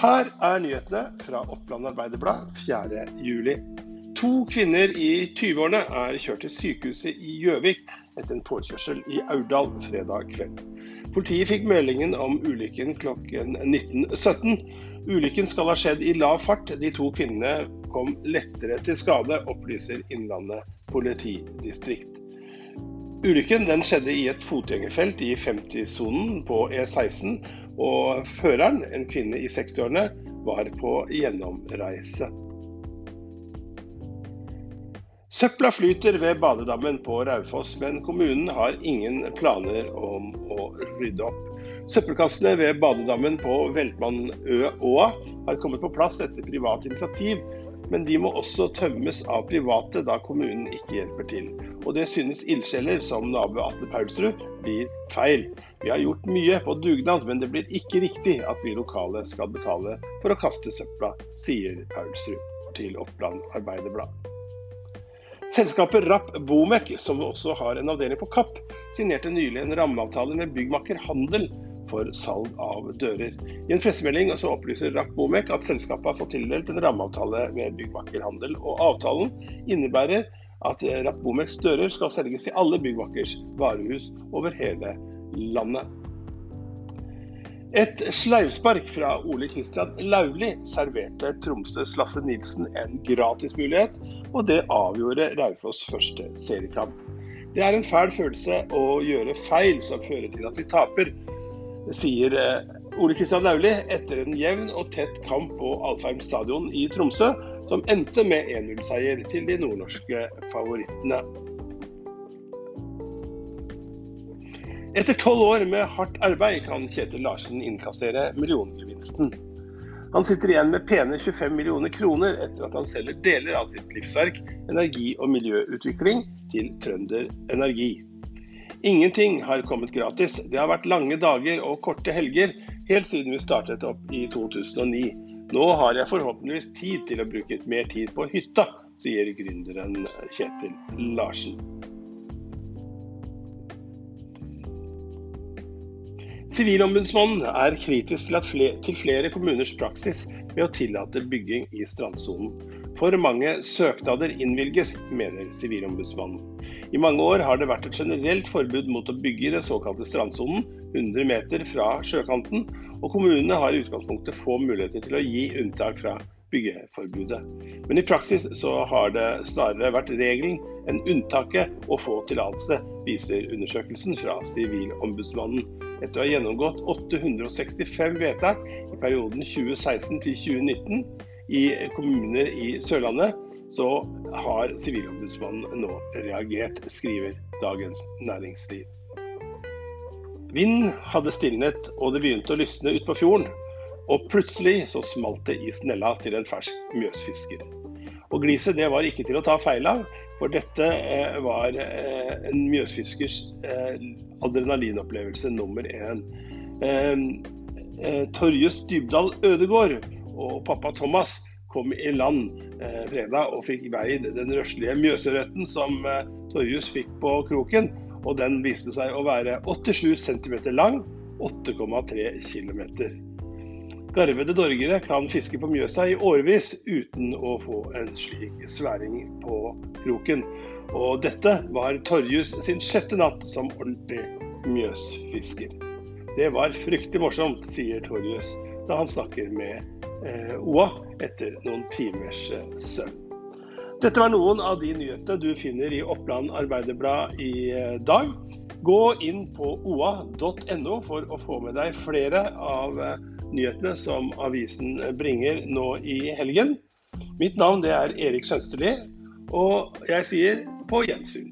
Her er nyhetene fra Oppland Arbeiderblad 4.7. To kvinner i 20-årene er kjørt til sykehuset i Gjøvik etter en påkjørsel i Aurdal fredag kveld. Politiet fikk meldingen om ulykken klokken 19.17. Ulykken skal ha skjedd i lav fart. De to kvinnene kom lettere til skade, opplyser Innlandet politidistrikt. Ulykken skjedde i et fotgjengerfelt i 50-sonen på E16, og føreren, en kvinne i 60-årene, var på gjennomreise. Søpla flyter ved badedammen på Raufoss, men kommunen har ingen planer om å rydde opp. Søppelkassene ved badedammen på Veltmannøåa har kommet på plass etter privat initiativ, men de må også tømmes av private da kommunen ikke hjelper til. Og det synes ildsjeler som nabo Atle Paulsrud blir feil. Vi har gjort mye på dugnad, men det blir ikke riktig at vi lokale skal betale for å kaste søpla, sier Paulsrud til Oppland Arbeiderblad. Selskapet Rapp Bomek, som også har en avdeling på Kapp, signerte nylig en rammeavtale med byggmaker Handel for salg av dører. I en pressemelding opplyser Rapp Bomek at selskapet har fått tildelt en rammeavtale med Byggmaker Handel. og Avtalen innebærer at Rapp Bomeks dører skal selges i alle Byggmakers varehus over hele landet. Et sleivspark fra Ole Kristian Lauli serverte Tromsøs Lasse Nilsen en gratismulighet, og det avgjorde Raufoss første seriekamp. Det er en fæl følelse å gjøre feil som fører til at vi taper, sier eh, Ole Kristian Lauli etter en jevn og tett kamp på Alfheim stadion i Tromsø, som endte med 1-0-seier til de nordnorske favorittene. Etter tolv år med hardt arbeid kan Kjetil Larsen innkassere milliongevinsten. Han sitter igjen med pene 25 millioner kroner etter at han selger deler av sitt livsverk energi- og miljøutvikling til Trønder Energi. Ingenting har kommet gratis. Det har vært lange dager og korte helger helt siden vi startet opp i 2009. Nå har jeg forhåpentligvis tid til å bruke mer tid på hytta, sier gründeren Kjetil Larsen. Sivilombudsmannen er kritisk til, flere, til flere kommuners praksis med å tillate bygging i strandsonen. For mange søknader innvilges, mener Sivilombudsmannen. I mange år har det vært et generelt forbud mot å bygge i den såkalte strandsonen, 100 meter fra sjøkanten, og kommunene har i utgangspunktet få muligheter til å gi unntak fra byggeforbudet. Men i praksis så har det snarere vært regelen enn unntaket å få tillatelse, viser undersøkelsen fra Sivilombudsmannen. Etter å ha gjennomgått 865 vedtak i perioden 2016 til 2019 i kommuner i Sørlandet, så har Sivilombudsmannen nå reagert, skriver Dagens Næringsliv. Vinden hadde stilnet, og det begynte å lysne utpå fjorden. Og plutselig så smalt det i snella til en fersk mjøsfisker. Og gliset det var ikke til å ta feil av, for dette eh, var eh, en mjøsfiskers eh, adrenalinopplevelse nummer én. Eh, eh, Torjus Dybdal Ødegård og pappa Thomas kom i land eh, fredag og fikk veid den røslige mjøsørreten som eh, Torjus fikk på kroken. Og den viste seg å være 87 cm lang, 8,3 km. Garvede dorgere kan fiske på Mjøsa i årevis uten å få en slik sværing på kroken. Og dette var Torjus sin sjette natt som ordentlig mjøsfisker. Det var fryktelig morsomt, sier Torjus da han snakker med eh, OA etter noen timers eh, søvn. Dette var noen av de nyhetene du finner i Oppland Arbeiderblad i eh, dag. Gå inn på oa.no for å få med deg flere av nyhetene som avisen bringer nå i helgen. Mitt navn er Erik Sønsterli, og jeg sier på gjensyn.